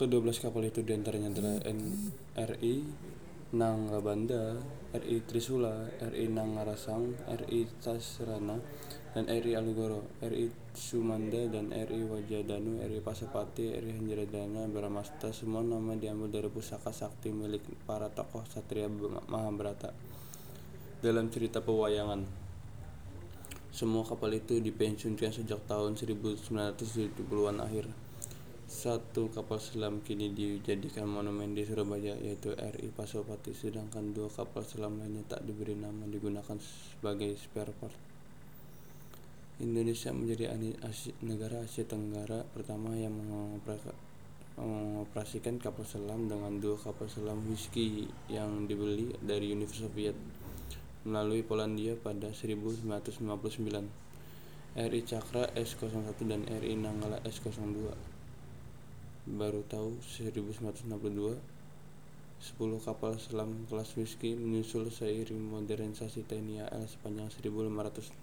Kedua belas kapal itu di antaranya adalah RI Nanggabanda, RI Trisula, RI Nangarasang, RI Tasrana, dan RI Alugoro, RI Sumanda, dan RI Wajadanu, RI Pasopati, RI Hanjaradana, Bramasta. Semua nama diambil dari pusaka sakti milik para tokoh Satria Mahabharata. Dalam cerita pewayangan, semua kapal itu dipensiunkan sejak tahun 1970-an akhir. Satu kapal selam kini dijadikan monumen di Surabaya, yaitu RI Pasopati, sedangkan dua kapal selam lainnya tak diberi nama digunakan sebagai spare part. Indonesia menjadi negara Asia Tenggara pertama yang mengoperasikan kapal selam dengan dua kapal selam Whiskey yang dibeli dari Uni Soviet melalui Polandia pada 1959. RI Cakra S01 dan RI Nanggala S02 baru tahu 1962 10 kapal selam kelas Whiskey menyusul seiring modernisasi TNI AL sepanjang 1500